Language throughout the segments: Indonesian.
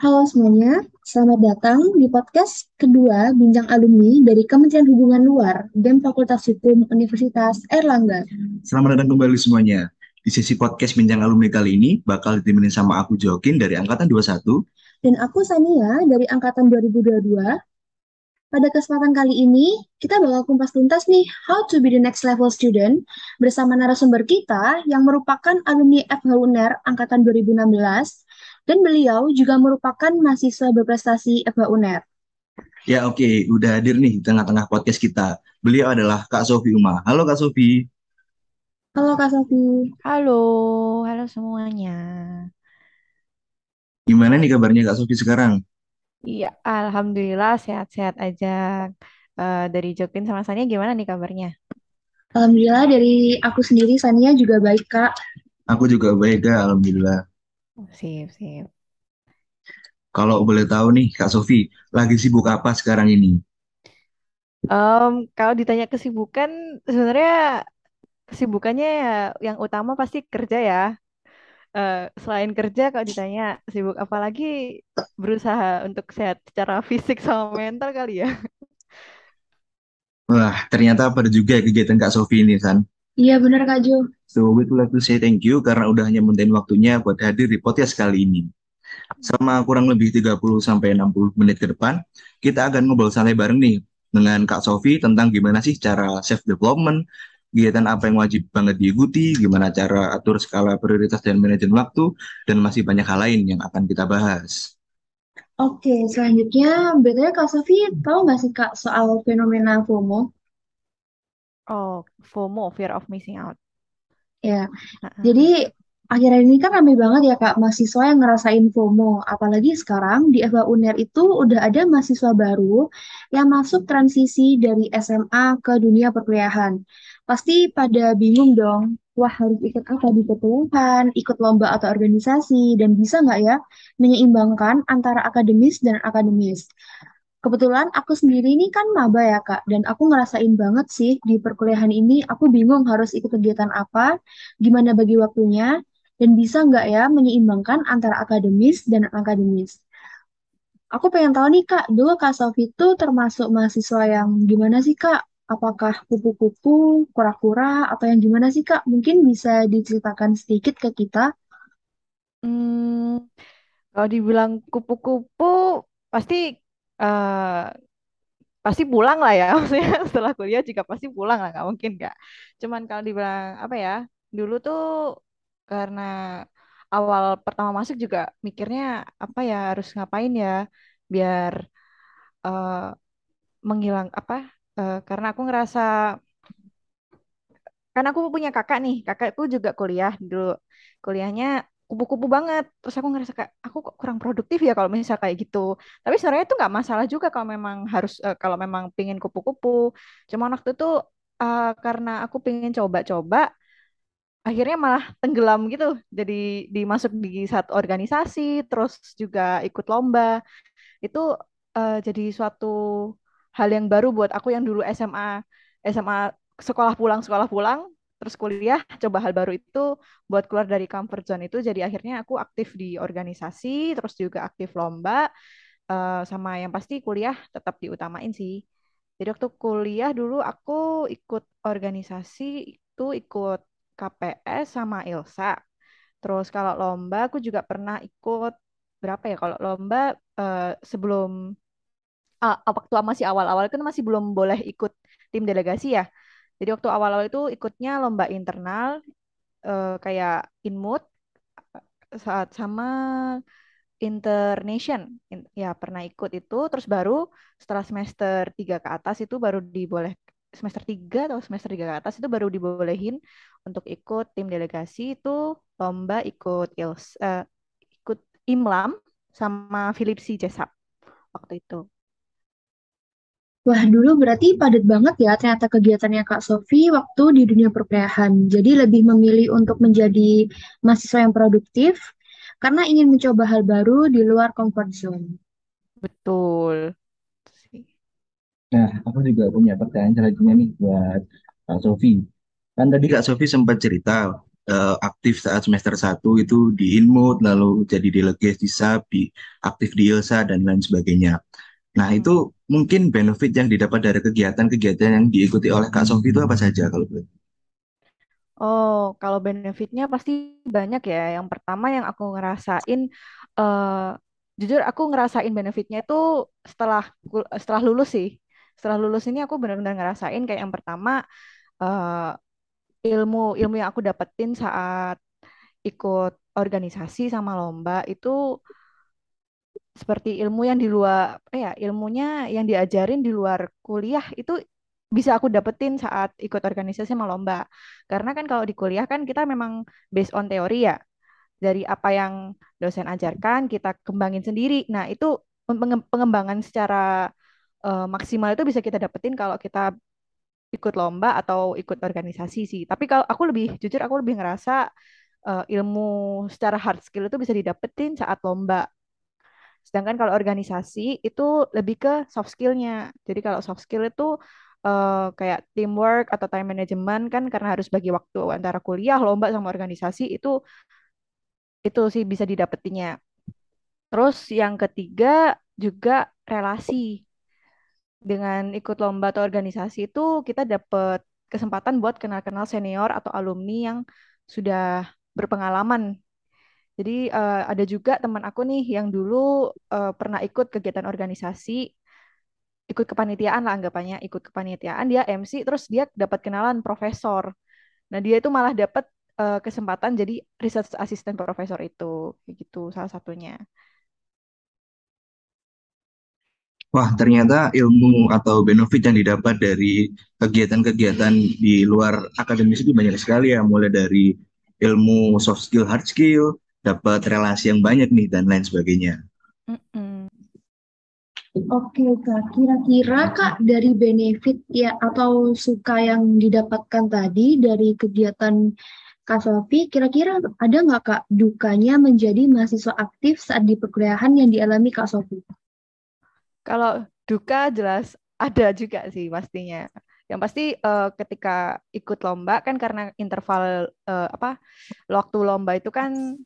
Halo semuanya, selamat datang di podcast kedua Bincang Alumni dari Kementerian Hubungan Luar dan Fakultas Hukum Universitas Erlangga. Selamat datang kembali semuanya. Di sesi podcast Bincang Alumni kali ini bakal ditemenin sama aku Jokin dari Angkatan 21. Dan aku Sania dari Angkatan 2022. Pada kesempatan kali ini, kita bakal kumpas tuntas nih how to be the next level student bersama narasumber kita yang merupakan alumni FH UNER Angkatan 2016 dan beliau juga merupakan mahasiswa berprestasi FH UNER. Ya oke, udah hadir nih di tengah-tengah podcast kita. Beliau adalah Kak Sofi Uma. Halo Kak Sofi. Halo Kak Sofi. Halo, halo semuanya. Gimana nih kabarnya Kak Sofi sekarang? Iya, alhamdulillah sehat-sehat aja. Eh, dari Jokin sama Sania gimana nih kabarnya? Alhamdulillah dari aku sendiri Sania juga baik Kak. Aku juga baik Kak, alhamdulillah. Sip, sip. Kalau boleh tahu nih Kak Sofi, lagi sibuk apa sekarang ini? Em, kalau ditanya kesibukan, sebenarnya kesibukannya ya yang utama pasti kerja ya. Eh, selain kerja, kalau ditanya sibuk apa lagi, berusaha untuk sehat secara fisik sama mental kali ya. Wah, ternyata pada juga ya kegiatan Kak Sofi ini, San. Iya benar Kak Jo. So, we'd like to say thank you karena udah nyempetin waktunya buat hadir di podcast kali ini. Selama kurang lebih 30 sampai 60 menit ke depan, kita akan ngobrol santai bareng nih dengan Kak Sofi tentang gimana sih cara self development, kegiatan apa yang wajib banget diikuti, gimana cara atur skala prioritas dan manajemen waktu, dan masih banyak hal lain yang akan kita bahas. Oke, selanjutnya betulnya Kak Sofi tahu nggak sih Kak soal fenomena FOMO? Oh, FOMO, fear of missing out. Ya, Heeh. jadi akhir-akhir ini kan ramai banget ya Kak mahasiswa yang ngerasain FOMO. Apalagi sekarang di FH UNER itu udah ada mahasiswa baru yang masuk transisi dari SMA ke dunia perkuliahan. Pasti pada bingung dong, wah harus ikut apa di perkuliahan, ikut lomba atau organisasi, dan bisa nggak ya menyeimbangkan antara akademis dan akademis. Kebetulan aku sendiri ini kan maba ya Kak, dan aku ngerasain banget sih di perkuliahan ini, aku bingung harus ikut kegiatan apa, gimana bagi waktunya, dan bisa nggak ya menyeimbangkan antara akademis dan akademis. Aku pengen tahu nih Kak, dulu Kak Sofi itu termasuk mahasiswa yang gimana sih Kak? Apakah kupu-kupu, kura-kura, atau yang gimana sih Kak? Mungkin bisa diceritakan sedikit ke kita. Hmm, kalau dibilang kupu-kupu, pasti eh, pasti pulang lah ya. Maksudnya setelah kuliah juga pasti pulang lah, nggak mungkin nggak. Cuman kalau dibilang apa ya, dulu tuh karena awal pertama masuk juga mikirnya apa ya harus ngapain ya biar eh, menghilang apa? eh, karena aku ngerasa kan aku punya kakak nih, kakakku juga kuliah dulu. Kuliahnya kupu-kupu banget. Terus aku ngerasa kayak aku kok kurang produktif ya kalau misal kayak gitu. Tapi sebenarnya itu nggak masalah juga kalau memang harus eh, kalau memang pingin kupu-kupu. Cuma waktu itu eh, karena aku pengen coba-coba, akhirnya malah tenggelam gitu. Jadi dimasuk di satu organisasi, terus juga ikut lomba. Itu eh, jadi suatu hal yang baru buat aku yang dulu SMA SMA sekolah pulang sekolah pulang terus kuliah coba hal baru itu buat keluar dari comfort zone itu. Jadi akhirnya aku aktif di organisasi terus juga aktif lomba eh, sama yang pasti kuliah tetap diutamain sih. Jadi waktu kuliah dulu aku ikut organisasi itu ikut KPS sama ILSA. Terus kalau lomba aku juga pernah ikut berapa ya kalau lomba eh, sebelum ah, waktu masih awal-awal kan masih belum boleh ikut tim delegasi ya. Jadi waktu awal-awal itu ikutnya lomba internal eh, kayak Inmood saat sama Internation. In- ya pernah ikut itu terus baru setelah semester 3 ke atas itu baru diboleh semester 3 atau semester 3 ke atas itu baru dibolehin untuk ikut tim delegasi itu lomba ikut ILS eh, ikut IMLAM sama Philips Jesap waktu itu. Wah, dulu berarti padat banget ya ternyata kegiatannya Kak Sofi waktu di dunia perkuliahan. Jadi lebih memilih untuk menjadi mahasiswa yang produktif karena ingin mencoba hal baru di luar comfort zone. Betul. Nah, aku juga punya pertanyaan selanjutnya nih buat Kak Sofi. Kan tadi Kak Sofi sempat cerita uh, aktif saat semester 1 itu di Inmut, lalu jadi delegate di SAP, di, aktif di ILSA, dan lain sebagainya. Nah, Hmm. itu mungkin benefit yang didapat dari kegiatan-kegiatan yang diikuti oleh Kak Sofi itu apa saja kalau boleh? Oh, kalau benefitnya pasti banyak ya. Yang pertama yang aku ngerasain, eh jujur aku ngerasain benefitnya itu setelah setelah lulus sih. Setelah lulus ini aku benar-benar ngerasain kayak yang pertama eh ilmu ilmu yang aku dapetin saat ikut organisasi sama lomba itu seperti ilmu yang di luar, ya, ilmunya yang diajarin di luar kuliah itu bisa aku dapetin saat ikut organisasi sama lomba. Karena kan kalau di kuliah kan kita memang based on teori ya, dari apa yang dosen ajarkan kita kembangin sendiri. Nah, itu penge- pengembangan secara eh, maksimal itu bisa kita dapetin kalau kita ikut lomba atau ikut organisasi sih. Tapi kalau aku lebih jujur aku lebih ngerasa eh, ilmu secara hard skill itu bisa didapetin saat lomba. Sedangkan kalau organisasi itu lebih ke soft skill-nya. Jadi kalau soft skill itu eh, kayak teamwork atau time management kan karena harus bagi waktu antara kuliah, lomba sama organisasi itu itu sih bisa didapetinya. Terus yang ketiga juga relasi. Dengan ikut lomba atau organisasi itu kita dapat kesempatan buat kenal-kenal senior atau alumni yang sudah berpengalaman Jadi eh, ada juga teman aku nih yang dulu eh, pernah ikut kegiatan organisasi, ikut kepanitiaan lah anggapannya, ikut kepanitiaan dia MC terus dia dapat kenalan profesor. Nah, dia itu malah dapat eh, kesempatan jadi research assistant profesor itu, gitu salah satunya. Wah, ternyata ilmu atau benefit yang didapat dari kegiatan-kegiatan di luar akademis itu banyak sekali ya, mulai dari ilmu soft skill, hard skill, dapat relasi yang banyak nih, dan lain sebagainya. Mm-mm. Oke, Kak. Kira-kira, Kak, dari benefit ya atau suka yang didapatkan tadi dari kegiatan Kak Sofi, kira-kira ada nggak, Kak, dukanya menjadi mahasiswa aktif saat di perkuliahan yang dialami Kak Sofi? Kalau duka jelas ada juga sih pastinya. Yang pasti eh, ketika ikut lomba kan karena interval eh, apa waktu lomba itu kan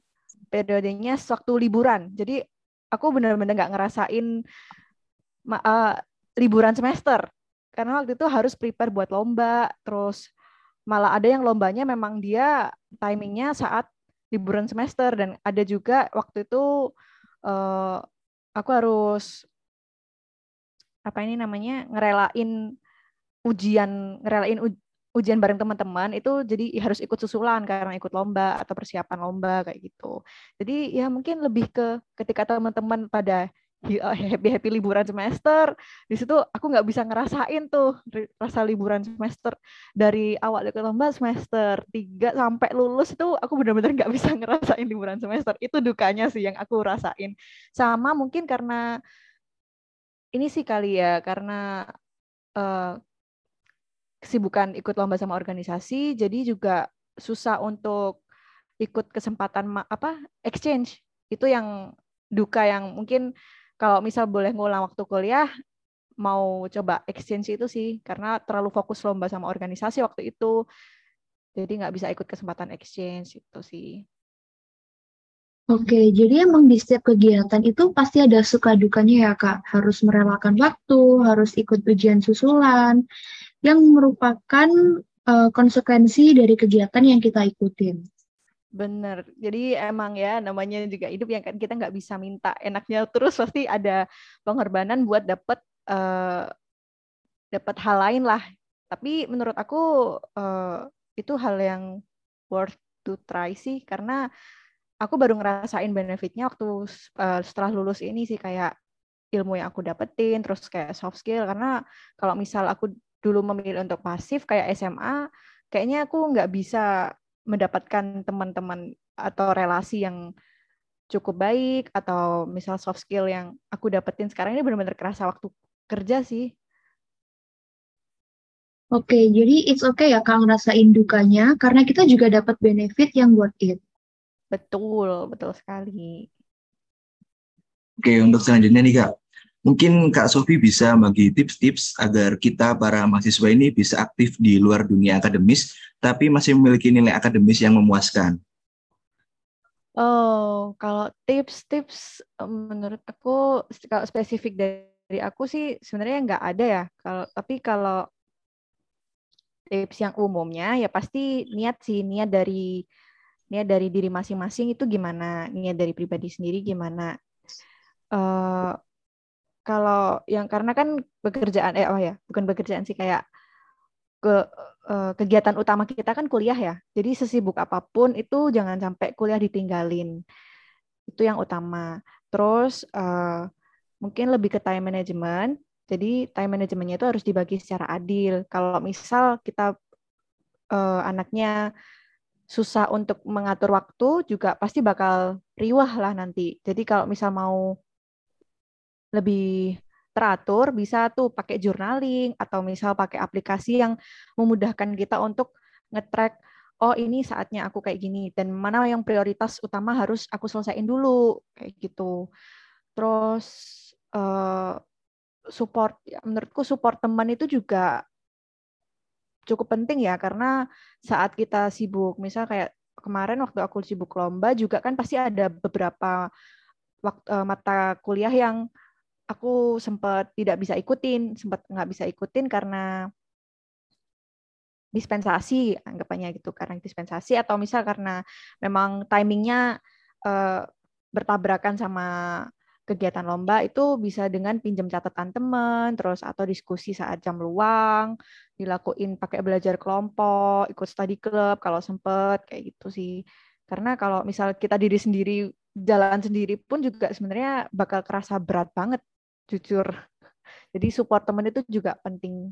periodenya waktu liburan. Jadi aku benar-benar nggak ngerasain eh, liburan semester karena waktu itu harus prepare buat lomba. Terus malah ada yang lombanya memang dia timingnya saat liburan semester dan ada juga waktu itu eh, aku harus apa ini namanya ngerelain ujian ngerelain uj- ujian bareng teman-teman itu jadi harus ikut susulan karena ikut lomba atau persiapan lomba kayak gitu. Jadi ya mungkin lebih ke ketika teman-teman pada happy happy liburan semester di situ aku nggak bisa ngerasain tuh rasa liburan semester. Dari awal ikut lomba semester 3 sampai lulus itu aku benar-benar nggak bisa ngerasain liburan semester. Itu dukanya sih yang aku rasain. Sama mungkin karena ini sih kali ya karena eh, kesibukan ikut lomba sama organisasi, jadi juga susah untuk ikut kesempatan apa exchange. Itu yang duka yang mungkin kalau misal boleh ngulang waktu kuliah mau coba exchange itu sih karena terlalu fokus lomba sama organisasi waktu itu. Jadi nggak bisa ikut kesempatan exchange itu sih. Oke, jadi emang di setiap kegiatan itu pasti ada suka dukanya ya, Kak. Harus merelakan waktu, harus ikut ujian susulan, yang merupakan eh, konsekuensi dari kegiatan yang kita ikutin. Bener. Jadi emang ya namanya juga hidup yang kan kita nggak bisa minta enaknya terus pasti ada pengorbanan buat dapet eh, dapat hal lain lah. Tapi menurut aku eh, itu hal yang worth to try sih karena aku baru ngerasain benefitnya waktu eh, setelah lulus ini sih kayak ilmu yang aku dapetin terus kayak soft skill karena kalau misal aku dulu memilih untuk pasif kayak SMA kayaknya aku nggak bisa mendapatkan teman-teman atau relasi yang cukup baik atau misal soft skill yang aku dapetin sekarang ini benar-benar kerasa waktu kerja sih. Oke, jadi it's okay ya Kak ngerasain dukanya, karena kita juga dapat benefit yang worth it. betul betul sekali. Oke, untuk selanjutnya nih Kak, Mungkin Kak Sofi bisa bagi tips-tips agar kita para mahasiswa ini bisa aktif di luar dunia akademis, tapi masih memiliki nilai akademis yang memuaskan. Oh, kalau tips-tips menurut aku kalau spesifik dari aku sih sebenarnya nggak ada ya. Kalau tapi kalau tips yang umumnya ya pasti niat sih niat dari niat dari diri masing-masing itu gimana niat dari pribadi sendiri gimana. Uh, kalau yang karena kan pekerjaan eh oh ya bukan pekerjaan sih kayak ke uh, kegiatan utama kita kan kuliah ya. Jadi sesibuk apa pun itu jangan sampai kuliah ditinggalin. Itu yang utama. Terus uh, mungkin lebih ke time management. Jadi time managementnya itu harus dibagi secara adil. Kalau misal kita uh, anaknya susah untuk mengatur waktu juga pasti bakal riwah lah nanti. Jadi kalau misal mau lebih teratur bisa tuh pakai journaling atau misal pakai aplikasi yang memudahkan kita untuk nge-track oh ini saatnya aku kayak gini dan mana yang prioritas utama harus aku selesaiin dulu kayak gitu. Terus uh, support ya, menurutku support teman itu juga cukup penting ya karena saat kita sibuk misal kayak kemarin waktu aku sibuk lomba juga kan pasti ada beberapa waktu uh, mata kuliah yang aku sempat tidak bisa ikutin, sempat nggak bisa ikutin karena dispensasi anggapannya gitu karena dispensasi atau misal karena memang timingnya uh, bertabrakan sama kegiatan lomba itu bisa dengan pinjam catatan teman terus atau diskusi saat jam luang dilakuin pakai belajar kelompok ikut study club kalau sempet kayak gitu sih. Karena kalau misal kita diri sendiri jalan sendiri pun juga sebenarnya bakal kerasa berat banget jujur. Jadi support teman itu juga penting.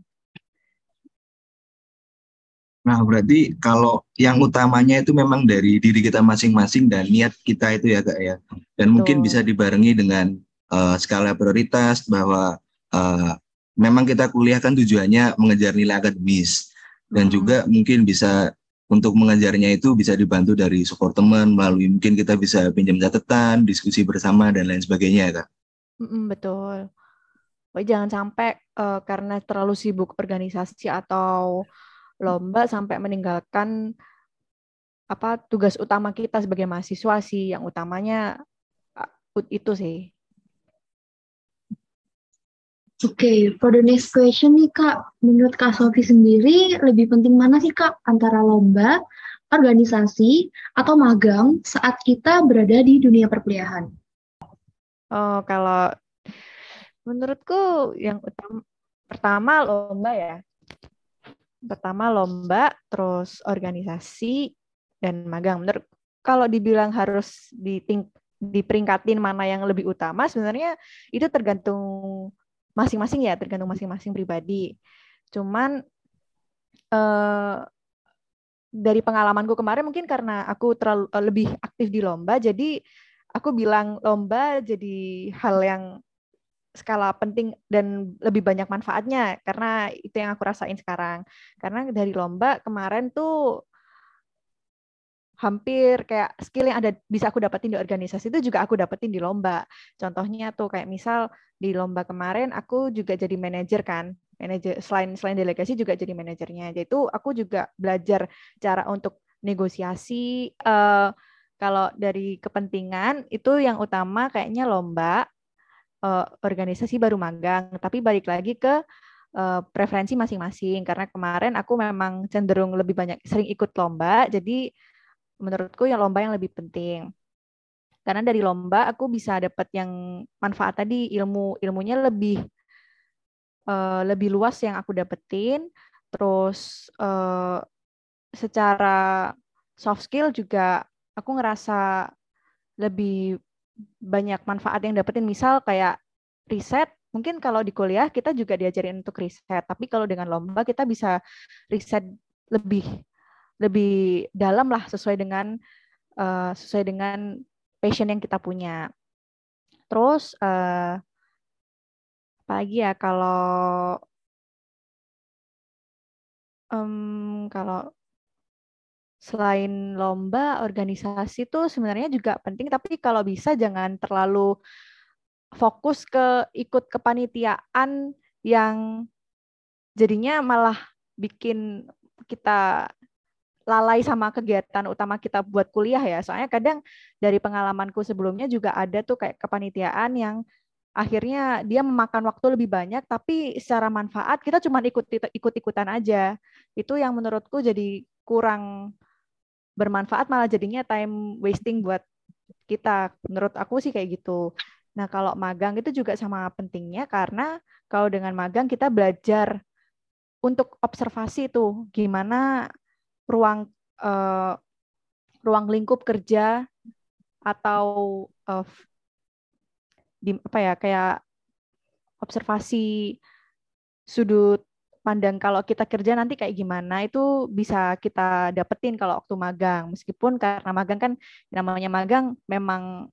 Nah, berarti kalau yang utamanya itu memang dari diri kita masing-masing dan niat kita itu ya, Kak ya. Dan Betul. mungkin bisa dibarengi dengan uh, skala prioritas bahwa uh, memang kita kuliah kan tujuannya mengejar nilai akademis dan hmm. juga mungkin bisa untuk mengejarnya itu bisa dibantu dari support teman melalui mungkin kita bisa pinjam catatan, diskusi bersama dan lain sebagainya, Kak. Mm, betul. Oh, jangan sampai uh, karena terlalu sibuk organisasi atau lomba sampai meninggalkan apa tugas utama kita sebagai mahasiswa sih yang utamanya uh, itu sih. Oke, okay, for the next question nih Kak, menurut Kak Sofi sendiri lebih penting mana sih Kak antara lomba, organisasi, atau magang saat kita berada di dunia perkuliahan? Oh, kalau menurutku yang utama pertama lomba ya. Pertama lomba, terus organisasi dan magang. Menurut kalau dibilang harus diting, diperingkatin mana yang lebih utama, sebenarnya itu tergantung masing-masing ya, tergantung masing-masing pribadi. Cuman eh, dari pengalamanku kemarin mungkin karena aku terlalu lebih aktif di lomba, jadi aku bilang lomba jadi hal yang skala penting dan lebih banyak manfaatnya karena itu yang aku rasain sekarang. Karena dari lomba kemarin tuh hampir kayak skill yang ada bisa aku dapetin di organisasi itu juga aku dapetin di lomba. Contohnya tuh kayak misal di lomba kemarin aku juga jadi manajer kan. Manajer selain selain delegasi juga jadi manajernya. Jadi itu aku juga belajar cara untuk negosiasi uh, kalau dari kepentingan itu yang utama kayaknya lomba, uh, organisasi baru magang. Tapi balik lagi ke uh, preferensi masing-masing. Karena kemarin aku memang cenderung lebih banyak sering ikut lomba, jadi menurutku yang lomba yang lebih penting. Karena dari lomba aku bisa dapat yang manfaat tadi ilmu ilmunya lebih uh, lebih luas yang aku dapetin. Terus uh, secara soft skill juga aku ngerasa lebih banyak manfaat yang dapetin. Misal kayak riset mungkin kalau di kuliah kita juga diajarin untuk riset tapi kalau dengan lomba kita bisa riset lebih lebih dalam lah sesuai dengan uh, sesuai dengan passion yang kita punya. Terus uh, apa lagi ya kalau um, kalau selain lomba, organisasi tuh sebenarnya juga penting, tapi kalau bisa jangan terlalu fokus ke ikut kepanitiaan yang jadinya malah bikin kita lalai sama kegiatan utama kita buat kuliah ya. Soalnya kadang dari pengalamanku sebelumnya juga ada tuh kayak kepanitiaan yang akhirnya dia memakan waktu lebih banyak tapi secara manfaat kita cuma ikut ikut ikutan aja. Itu yang menurutku jadi kurang bermanfaat malah jadinya time wasting buat kita. Menurut aku sih kayak gitu. Nah, kalau magang itu juga sama pentingnya karena kalau dengan magang kita belajar untuk observasi tuh gimana ruang uh, ruang lingkup kerja atau uh, di apa ya kayak observasi sudut pandang kalau kita kerja nanti kayak gimana itu bisa kita dapetin kalau waktu magang meskipun karena magang kan namanya magang memang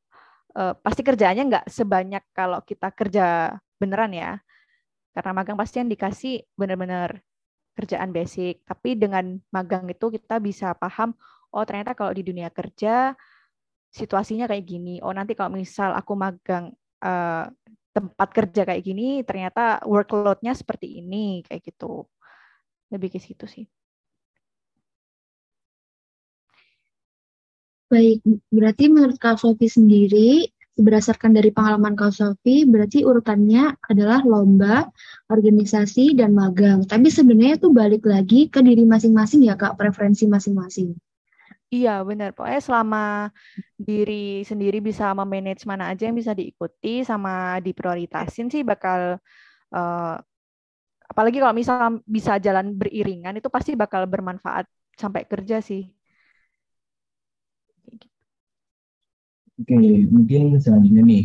uh, pasti kerjaannya nggak sebanyak kalau kita kerja beneran ya karena magang pasti yang dikasih bener-bener kerjaan basic. Tapi dengan magang itu kita bisa paham, oh ternyata kalau di dunia kerja situasinya kayak gini. Oh nanti kalau misal aku magang uh, tempat kerja kayak gini, ternyata workload-nya seperti ini, kayak gitu. Lebih ke situ sih. Baik, berarti menurut Kak Sofi sendiri, berdasarkan dari pengalaman Kak Sofi, berarti urutannya adalah lomba, organisasi, dan magang. Tapi sebenarnya itu balik lagi ke diri masing-masing ya Kak, preferensi masing-masing. Iya, benar. Pokoknya selama diri sendiri bisa memanage mana aja yang bisa diikuti sama diprioritasin sih bakal uh, apalagi kalau misal bisa jalan beriringan itu pasti bakal bermanfaat sampai kerja sih. Oke, mungkin selanjutnya nih,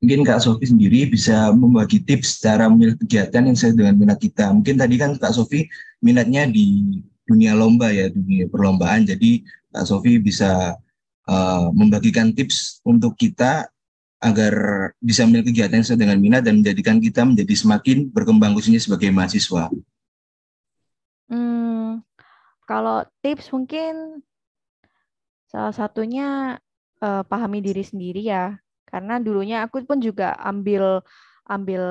mungkin Kak Sofi sendiri bisa membagi tips cara memilih kegiatan yang sesuai dengan minat kita. Mungkin tadi kan Kak Sofi minatnya di dunia lomba ya, dunia perlombaan. Jadi Kak Sofi bisa uh, membagikan tips untuk kita agar bisa memilih kegiatan sesuai dengan minat dan menjadikan kita menjadi semakin berkembang khususnya sebagai mahasiswa. Hmm, kalau tips mungkin salah satunya uh, pahami diri sendiri ya. Karena dulunya aku pun juga ambil ambil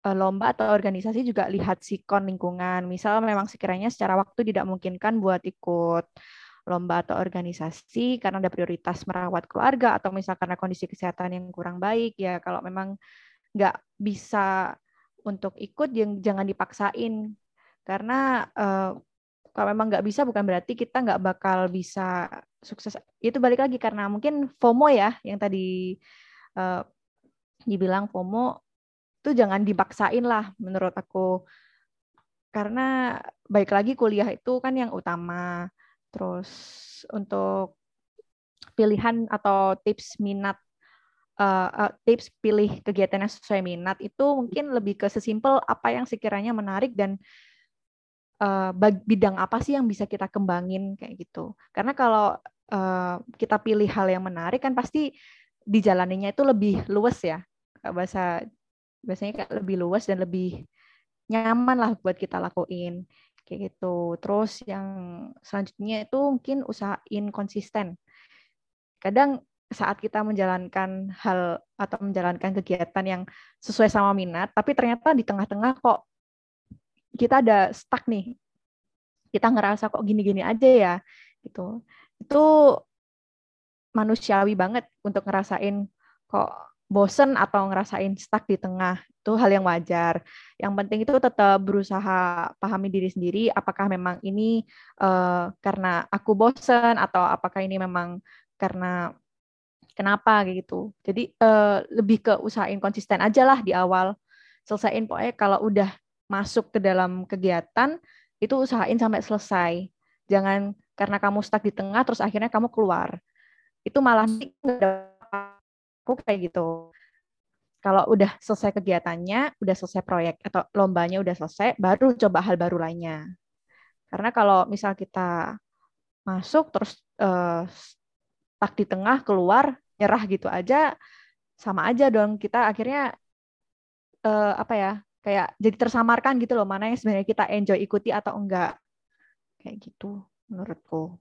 lomba atau organisasi juga lihat sikon lingkungan. Misal memang sekiranya secara waktu tidak memungkinkan buat ikut lomba atau organisasi karena ada prioritas merawat keluarga atau misal karena kondisi kesehatan yang kurang baik ya kalau memang nggak bisa untuk ikut yang jangan dipaksain karena uh, kalau memang nggak bisa bukan berarti kita nggak bakal bisa sukses itu balik lagi karena mungkin FOMO ya yang tadi uh, dibilang FOMO itu jangan dipaksain lah menurut aku karena baik lagi kuliah itu kan yang utama terus untuk pilihan atau tips minat uh, uh, tips pilih kegiatan yang sesuai minat itu mungkin lebih ke sesimpel apa yang sekiranya menarik dan uh, bidang apa sih yang bisa kita kembangin kayak gitu. Karena kalau uh, kita pilih hal yang menarik kan pasti dijalaninya itu lebih luas ya. Bahasa biasanya kayak lebih luas dan lebih nyaman lah buat kita lakuin kayak gitu. Terus yang selanjutnya itu mungkin usahain konsisten. Kadang saat kita menjalankan hal atau menjalankan kegiatan yang sesuai sama minat, tapi ternyata di tengah-tengah kok kita ada stuck nih kita ngerasa kok gini-gini aja ya gitu itu manusiawi banget untuk ngerasain kok bosen atau ngerasain stuck di tengah itu hal yang wajar. Yang penting itu tetap berusaha pahami diri sendiri apakah memang ini uh, karena aku bosen atau apakah ini memang karena kenapa gitu. Jadi uh, lebih ke usahain konsisten aja lah di awal. Selesaiin pokoknya kalau udah masuk ke dalam kegiatan itu usahain sampai selesai. Jangan karena kamu stuck di tengah terus akhirnya kamu keluar. Itu malah nggak aku kayak gitu. Kalau udah selesai kegiatannya, udah selesai proyek atau lombanya udah selesai, baru coba hal baru lainnya. Karena kalau misal kita masuk terus uh, stuck di tengah keluar nyerah gitu aja sama aja dong kita akhirnya uh, apa ya kayak jadi tersamarkan gitu loh mana yang sebenarnya kita enjoy ikuti atau enggak kayak gitu menurutku.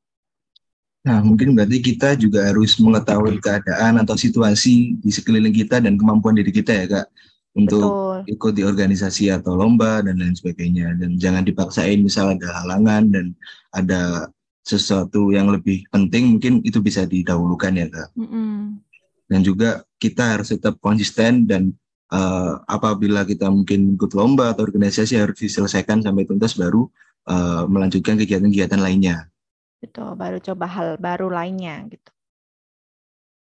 Nah, mungkin berarti kita juga harus mengetahui keadaan atau situasi di sekeliling kita dan kemampuan diri kita ya, Kak, untuk Betul. ikut di organisasi atau lomba dan lain sebagainya. Dan jangan dipaksain misal ada halangan dan ada sesuatu yang lebih penting, mungkin itu bisa didahulukan ya, Kak. Mm-mm. Dan juga kita harus tetap konsisten dan eh, apabila kita mungkin ikut lomba atau organisasi harus diselesaikan sampai tuntas baru eh, melanjutkan kegiatan-kegiatan lainnya. Betul, baru coba hal baru lainnya gitu.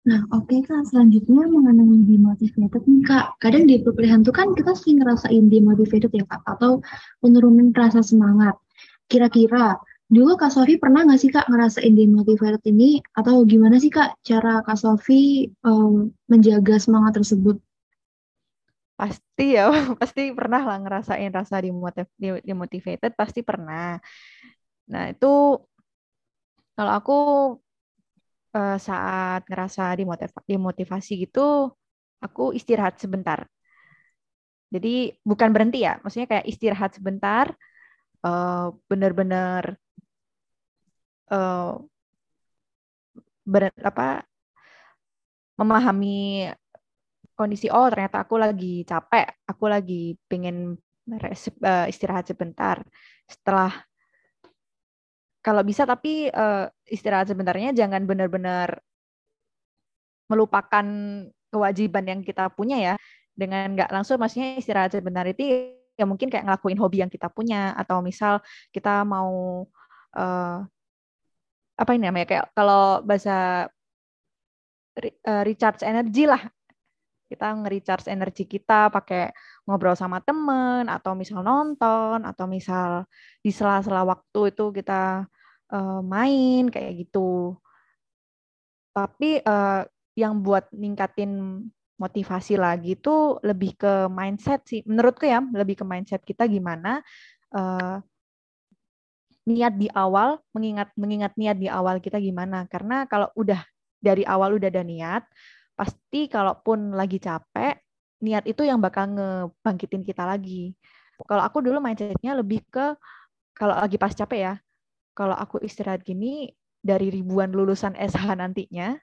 Nah, oke Kak, selanjutnya mengenai demotivated nih Kak. Kadang di perkuliahan tuh kan kita sering ngerasain demotivated ya Kak, atau penurunan rasa semangat. Kira-kira dulu Kak Sofi pernah nggak sih Kak ngerasain demotivated ini? Atau gimana sih Kak cara Kak Sofi em, menjaga semangat tersebut? Pasti ya, pasti pernah lah ngerasain rasa demotiv- demotivated, pasti pernah. Nah, itu kalau aku eh, saat ngerasa dimotiv- demotivasi gitu, aku istirahat sebentar. Jadi bukan berhenti ya, maksudnya kayak istirahat sebentar, eh, bener-bener eh, ber- apa memahami kondisi oh ternyata aku lagi capek, aku lagi pengen istirahat sebentar. Setelah kalau bisa tapi eh, istirahat sebentarnya jangan benar-benar melupakan kewajiban yang kita punya ya. Dengan nggak langsung maksudnya istirahat sebentar itu ya mungkin kayak ngelakuin hobi yang kita punya. Atau misal kita mau eh, apa ini namanya kayak kalau bahasa eh, recharge energy lah. Kita nge-recharge energi kita pakai ngobrol sama temen atau misal nonton atau misal di sela-sela waktu itu kita eh, main kayak gitu. Tapi eh, yang buat ningkatin motivasi lagi itu lebih ke mindset sih. Menurutku ya lebih ke mindset kita gimana eh, niat di awal mengingat mengingat niat di awal kita gimana. Karena kalau udah dari awal udah ada niat pasti kalaupun lagi capek niat itu yang bakal ngebangkitin kita lagi. Kalau aku dulu mindsetnya lebih ke kalau lagi pas capek ya kalau aku istirahat gini dari ribuan lulusan SH nantinya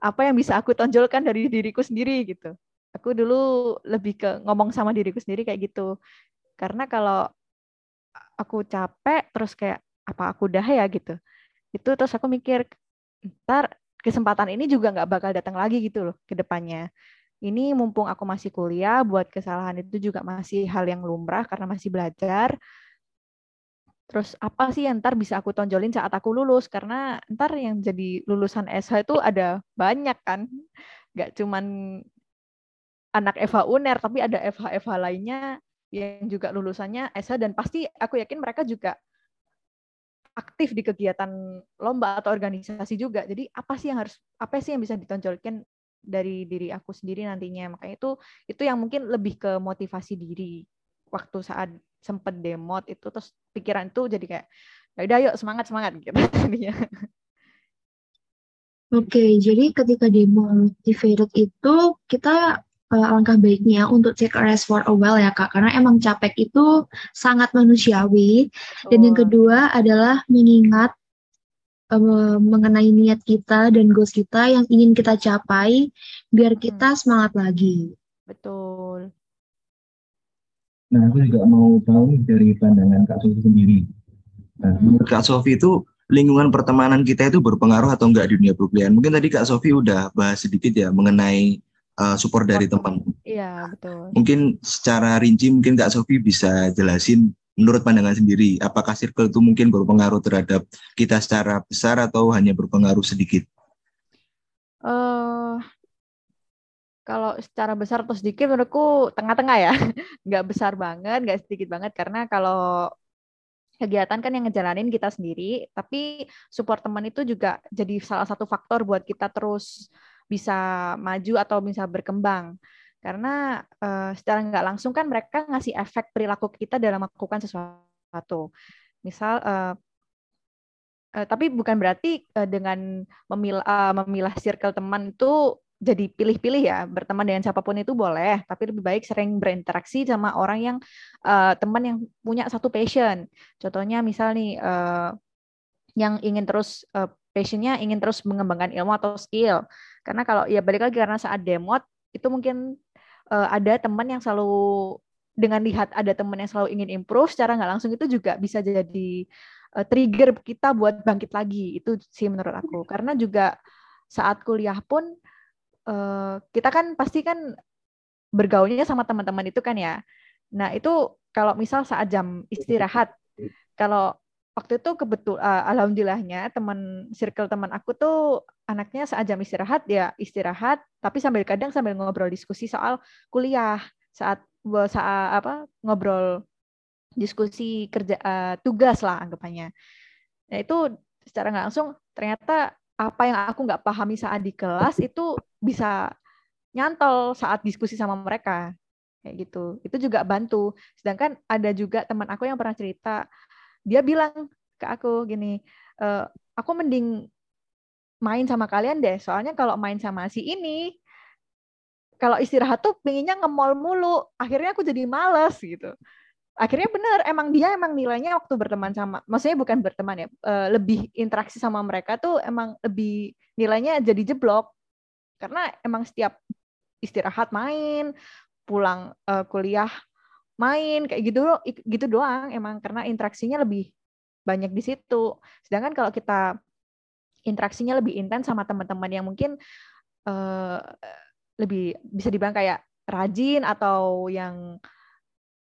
apa yang bisa aku tonjolkan dari diriku sendiri gitu. Aku dulu lebih ke ngomong sama diriku sendiri kayak gitu. Karena kalau aku capek terus kayak apa aku udah ya? gitu. Itu terus aku mikir ntar kesempatan ini juga nggak bakal datang lagi gitu loh ke depannya. Ini mumpung aku masih kuliah buat kesalahan itu juga masih hal yang lumrah karena masih belajar terus apa sih yang ntar bisa aku tonjolin saat aku lulus karena ntar yang jadi lulusan SH itu ada banyak kan nggak cuman anak FH UNER tapi ada FH-FH lainnya yang juga lulusannya SH dan pasti aku yakin mereka juga aktif di kegiatan lomba atau organisasi juga. Jadi apa sih yang harus apa sih yang bisa ditonjolkan dari diri aku sendiri nantinya. Makanya itu itu yang mungkin lebih ke motivasi diri waktu saat sempet demot itu terus pikiran itu jadi kayak ya udah yuk semangat semangat gitu jadinya. Oke, jadi ketika demotivated itu kita eh, alangkah baiknya untuk take a rest for a while ya Kak, karena emang capek itu sangat manusiawi. Dan yang kedua adalah mengingat eh, mengenai niat kita dan goals kita yang ingin kita capai, biar kita semangat lagi. Betul. Nah, aku juga mau tahu nih dari pandangan Kak Sofi sendiri. Nah, Hmm. menurut Kak Sofi itu lingkungan pertemanan kita itu berpengaruh atau enggak di dunia perkuliahan? Mungkin tadi Kak Sofi udah bahas sedikit ya mengenai uh, support dari teman. Iya, betul. Mungkin secara rinci mungkin Kak Sofi bisa jelasin menurut pandangan sendiri, apakah circle itu mungkin berpengaruh terhadap kita secara besar atau hanya berpengaruh sedikit? eh kalau secara besar atau sedikit menurutku tengah-tengah ya. Nggak besar banget, nggak sedikit banget. Karena kalau kegiatan kan yang ngejalanin kita sendiri, tapi support teman itu juga jadi salah satu faktor buat kita terus bisa maju atau bisa berkembang. Karena eh, secara nggak langsung kan mereka ngasih efek perilaku kita dalam melakukan sesuatu. Misal eh, Eh, tapi bukan berarti eh, dengan memilah, memilah circle teman itu jadi pilih-pilih ya berteman dengan siapa pun itu boleh tapi lebih baik sering berinteraksi sama orang yang eh, teman yang punya satu passion. Contohnya misal nih eh, yang ingin terus eh, passionnya ingin terus mengembangkan ilmu atau skill. Karena kalau ya balik lagi karena saat demot itu mungkin uh, ada teman yang selalu dengan lihat ada teman yang selalu ingin improve secara nggak langsung itu juga bisa jadi uh, trigger kita buat bangkit lagi. Itu sih menurut aku. Karena juga saat kuliah pun uh, kita kan pasti kan bergaulnya sama teman-teman itu kan ya nah itu kalau misal saat jam istirahat kalau waktu itu kebetul uh, alhamdulillahnya teman circle teman aku tuh anaknya saat jam istirahat ya istirahat tapi sambil kadang sambil ngobrol diskusi soal kuliah saat saat apa ngobrol diskusi kerja uh, tugas lah anggapannya. Nah itu secara nggak langsung ternyata apa yang aku nggak pahami saat di kelas itu bisa nyantol saat diskusi sama mereka kayak gitu. Itu juga bantu. Sedangkan ada juga teman aku yang pernah cerita dia bilang ke aku gini, e, aku mending main sama kalian deh, soalnya kalau main sama si ini, kalau istirahat tuh pengennya nge-mall mulu, akhirnya aku jadi males gitu. Akhirnya bener, emang dia emang nilainya waktu berteman sama, maksudnya bukan berteman ya, e, lebih interaksi sama mereka tuh emang lebih nilainya jadi jeblok. Karena emang setiap istirahat main, pulang uh, kuliah main kayak gitu gitu doang emang karena interaksinya lebih banyak di situ. Sedangkan kalau kita interaksinya lebih intens sama teman-teman yang mungkin uh, lebih bisa dibilang kayak rajin atau yang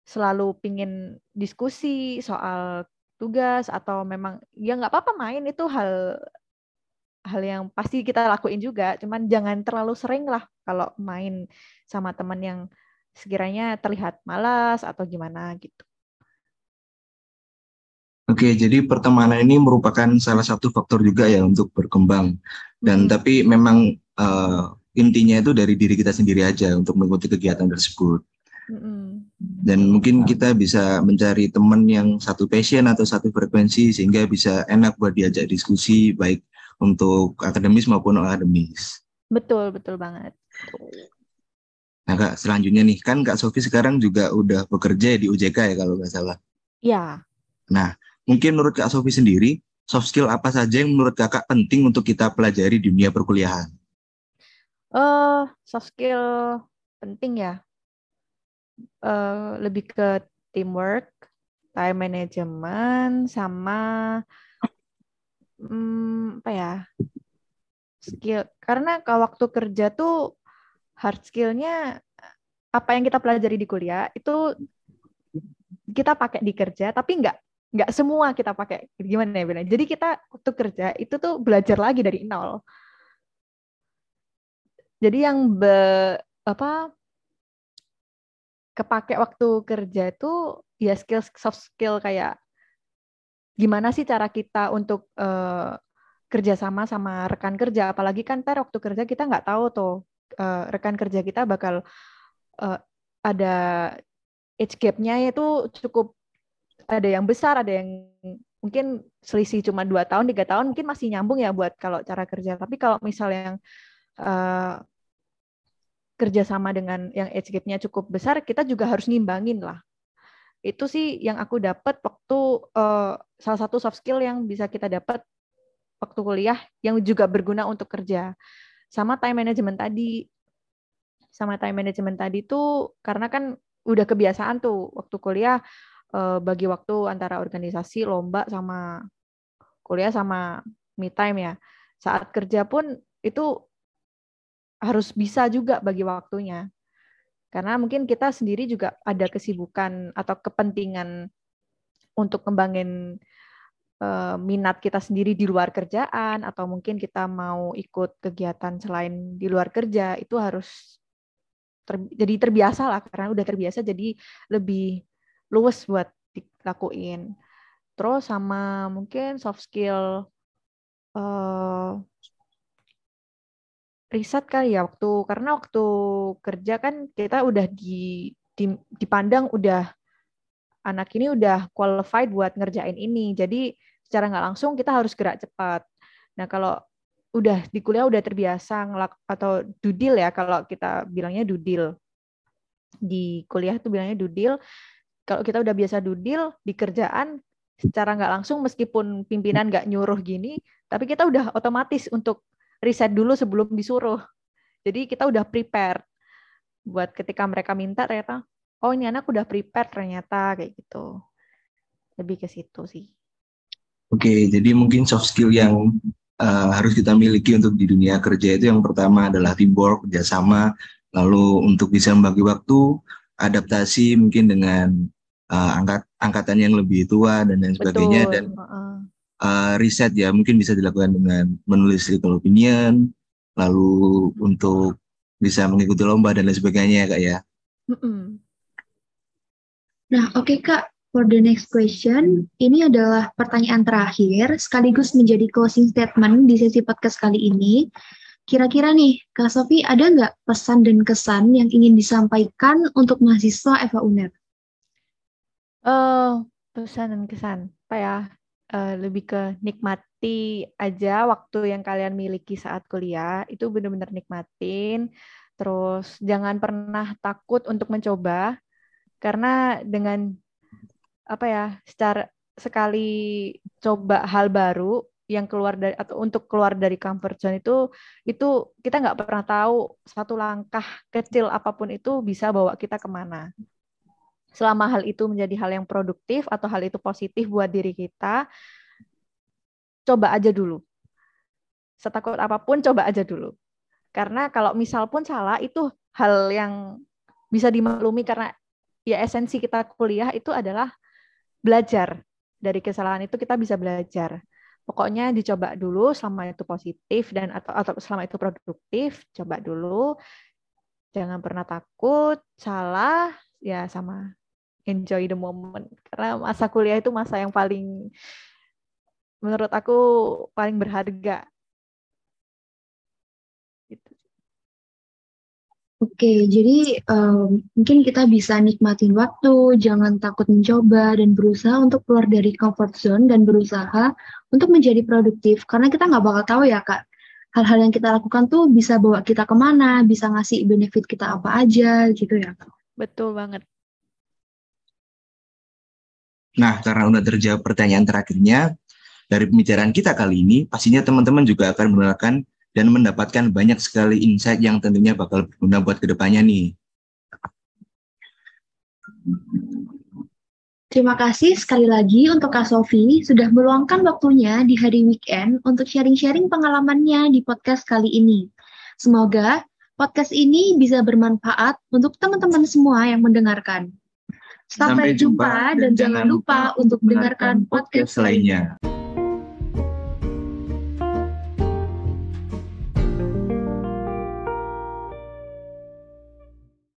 selalu pingin diskusi soal tugas atau memang ya nggak apa-apa main itu hal hal yang pasti kita lakuin juga cuman jangan terlalu sering lah kalau main sama teman yang sekiranya terlihat malas atau gimana gitu. Oke, jadi pertemanan ini merupakan salah satu faktor juga ya untuk berkembang. Dan hmm. tapi memang uh, intinya itu dari diri kita sendiri aja untuk mengikuti kegiatan tersebut. Hmm. Dan mungkin kita bisa mencari teman yang satu passion atau satu frekuensi sehingga bisa enak buat diajak diskusi baik untuk akademis maupun non akademis. Betul, betul banget. Nah kak, selanjutnya nih kan kak Sofi sekarang juga udah bekerja di UJK ya kalau nggak salah. Iya. Nah, mungkin menurut kak Sofi sendiri, soft skill apa saja yang menurut kakak penting untuk kita pelajari di dunia perkuliahan? Uh, soft skill penting ya. Uh, lebih ke teamwork, time management, sama hmm, apa ya? Skill. Karena kalau waktu kerja tuh hard skill-nya apa yang kita pelajari di kuliah itu kita pakai di kerja tapi nggak nggak semua kita pakai gimana ya benar jadi kita waktu kerja itu tuh belajar lagi dari nol jadi yang be, apa kepake waktu kerja itu ya skill soft skill kayak gimana sih cara kita untuk uh, kerjasama sama rekan kerja apalagi kan ntar waktu kerja kita nggak tahu tuh uh, rekan kerja kita bakal uh, ada age gap-nya itu cukup ada yang besar, ada yang mungkin selisih cuma dua tahun, tiga tahun, mungkin masih nyambung ya buat kalau cara kerja. Tapi kalau misal yang uh, kerja sama dengan yang age gap-nya cukup besar, kita juga harus ngimbangin lah. Itu sih yang aku dapat waktu uh, salah satu soft skill yang bisa kita dapat waktu kuliah yang juga berguna untuk kerja. Sama time management tadi. Sama time management tadi tuh karena kan udah kebiasaan tuh waktu kuliah eh, bagi waktu antara organisasi lomba sama kuliah sama me time ya. Saat kerja pun itu harus bisa juga bagi waktunya karena mungkin kita sendiri juga ada kesibukan atau kepentingan untuk kembangin Eh, minat kita sendiri di luar kerjaan atau mungkin kita mau ikut kegiatan selain di luar kerja itu harus ter, jadi terbiasa lah karena udah terbiasa jadi lebih luwes buat dilakuin. Terus sama mungkin soft skill uh, riset kali ya waktu karena waktu kerja kan kita udah di, di dipandang udah anak ini udah qualified buat ngerjain ini. Jadi secara nggak langsung kita harus gerak cepat. Nah kalau udah di kuliah udah terbiasa ngelak atau dudil ya kalau kita bilangnya dudil di kuliah tuh bilangnya dudil kalau kita udah biasa dudil di kerjaan secara nggak langsung meskipun pimpinan nggak nyuruh gini, tapi kita udah otomatis untuk riset dulu sebelum disuruh. Jadi kita udah prepare buat ketika mereka minta ternyata, oh ini anak udah prepare ternyata kayak gitu. Lebih ke situ sih. Oke, jadi mungkin soft skill yang uh, harus kita miliki untuk di dunia kerja itu yang pertama adalah teamwork, kerjasama, lalu untuk bisa membagi waktu, adaptasi mungkin dengan uh, angkat angkatan yang lebih tua dan lain sebagainya Betul. dan uh, riset ya mungkin bisa dilakukan dengan menulis legal opinion, lalu untuk bisa mengikuti lomba dan lain sebagainya ya kak ya. Nah oke okay, kak, For the next question, ini adalah pertanyaan terakhir sekaligus menjadi closing statement di sesi podcast kali ini. Kira-kira nih, Kak Sofi ada nggak pesan dan kesan yang ingin disampaikan untuk mahasiswa Eva UNER? Uh, pesan dan kesan, apa ya? Uh, lebih ke nikmati aja waktu yang kalian miliki saat kuliah, itu benar-benar nikmatin. Terus jangan pernah takut untuk mencoba, karena dengan apa ya secara sekali coba hal baru yang keluar dari atau untuk keluar dari comfort zone itu itu kita nggak pernah tahu satu langkah kecil apa pun itu bisa bawa kita ke mana selama hal itu menjadi hal yang produktif atau hal itu positif buat diri kita coba aja dulu. Setakut apa pun coba aja dulu. Karena kalau misal pun salah itu hal yang bisa dimaklumi karena ya esensi kita kuliah itu adalah belajar. Dari kesalahan itu kita bisa belajar. Pokoknya dicoba dulu selama itu positif dan atau, atau selama itu produktif coba dulu. Jangan pernah takut salah ya sama enjoy the moment karena masa kuliah itu masa yang paling menurut aku paling berharga Oke, jadi um, mungkin kita bisa nikmatin waktu, jangan takut mencoba, dan berusaha untuk keluar dari comfort zone dan berusaha untuk menjadi produktif. Karena kita nggak bakal tahu ya, Kak, hal-hal yang kita lakukan tuh bisa bawa kita ke mana, bisa ngasih benefit kita apa aja, gitu ya, Kak. Betul banget. Nah, karena udah terjawab pertanyaan terakhirnya, dari pembicaraan kita kali ini, pastinya teman-teman juga akan menggunakan dan mendapatkan banyak sekali insight yang tentunya bakal berguna buat ke depannya nih. Terima kasih sekali lagi untuk Kak Sofi sudah meluangkan waktunya di hari weekend untuk sharing-sharing pengalamannya di podcast kali ini. Semoga podcast ini bisa bermanfaat untuk teman-teman semua yang mendengarkan. Sampai, jumpa dan jangan lupa untuk mendengarkan podcast lainnya.